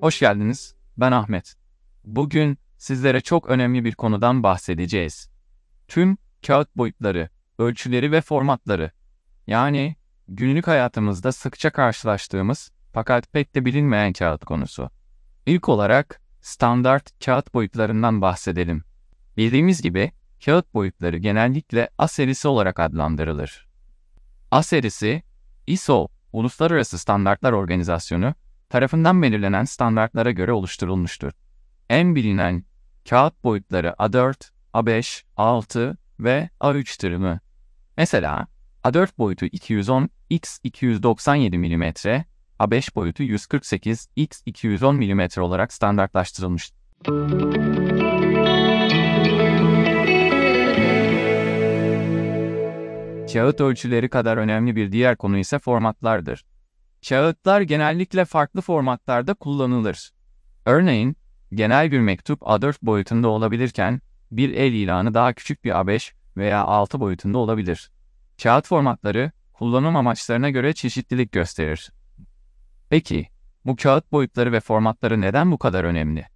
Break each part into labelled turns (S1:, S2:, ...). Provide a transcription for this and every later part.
S1: Hoş geldiniz. Ben Ahmet. Bugün sizlere çok önemli bir konudan bahsedeceğiz. Tüm kağıt boyutları, ölçüleri ve formatları. Yani günlük hayatımızda sıkça karşılaştığımız fakat pek de bilinmeyen kağıt konusu. İlk olarak standart kağıt boyutlarından bahsedelim. Bildiğimiz gibi kağıt boyutları genellikle A serisi olarak adlandırılır. A serisi, ISO, Uluslararası Standartlar Organizasyonu tarafından belirlenen standartlara göre oluşturulmuştur. En bilinen kağıt boyutları A4, A5, A6 ve A3'tür mü? Mesela A4 boyutu 210 x 297 mm, A5 boyutu 148 x 210 mm olarak standartlaştırılmıştır. Kağıt ölçüleri kadar önemli bir diğer konu ise formatlardır. Kağıtlar genellikle farklı formatlarda kullanılır. Örneğin, genel bir mektup A4 boyutunda olabilirken, bir el ilanı daha küçük bir A5 veya A6 boyutunda olabilir. Kağıt formatları, kullanım amaçlarına göre çeşitlilik gösterir. Peki, bu kağıt boyutları ve formatları neden bu kadar önemli?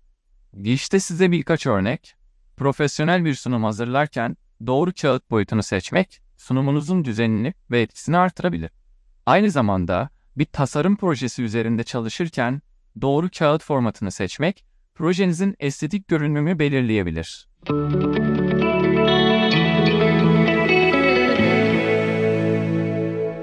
S1: İşte size birkaç örnek. Profesyonel bir sunum hazırlarken doğru kağıt boyutunu seçmek, sunumunuzun düzenini ve etkisini artırabilir. Aynı zamanda bir tasarım projesi üzerinde çalışırken doğru kağıt formatını seçmek, projenizin estetik görünümü belirleyebilir.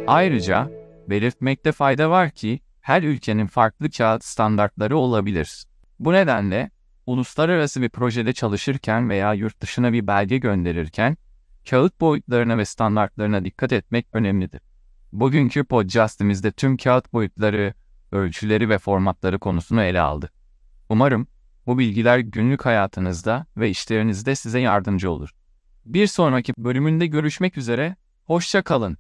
S1: Ayrıca belirtmekte fayda var ki her ülkenin farklı kağıt standartları olabilir. Bu nedenle uluslararası bir projede çalışırken veya yurt dışına bir belge gönderirken kağıt boyutlarına ve standartlarına dikkat etmek önemlidir. Bugünkü podcastimizde tüm kağıt boyutları, ölçüleri ve formatları konusunu ele aldı. Umarım bu bilgiler günlük hayatınızda ve işlerinizde size yardımcı olur. Bir sonraki bölümünde görüşmek üzere, hoşça kalın.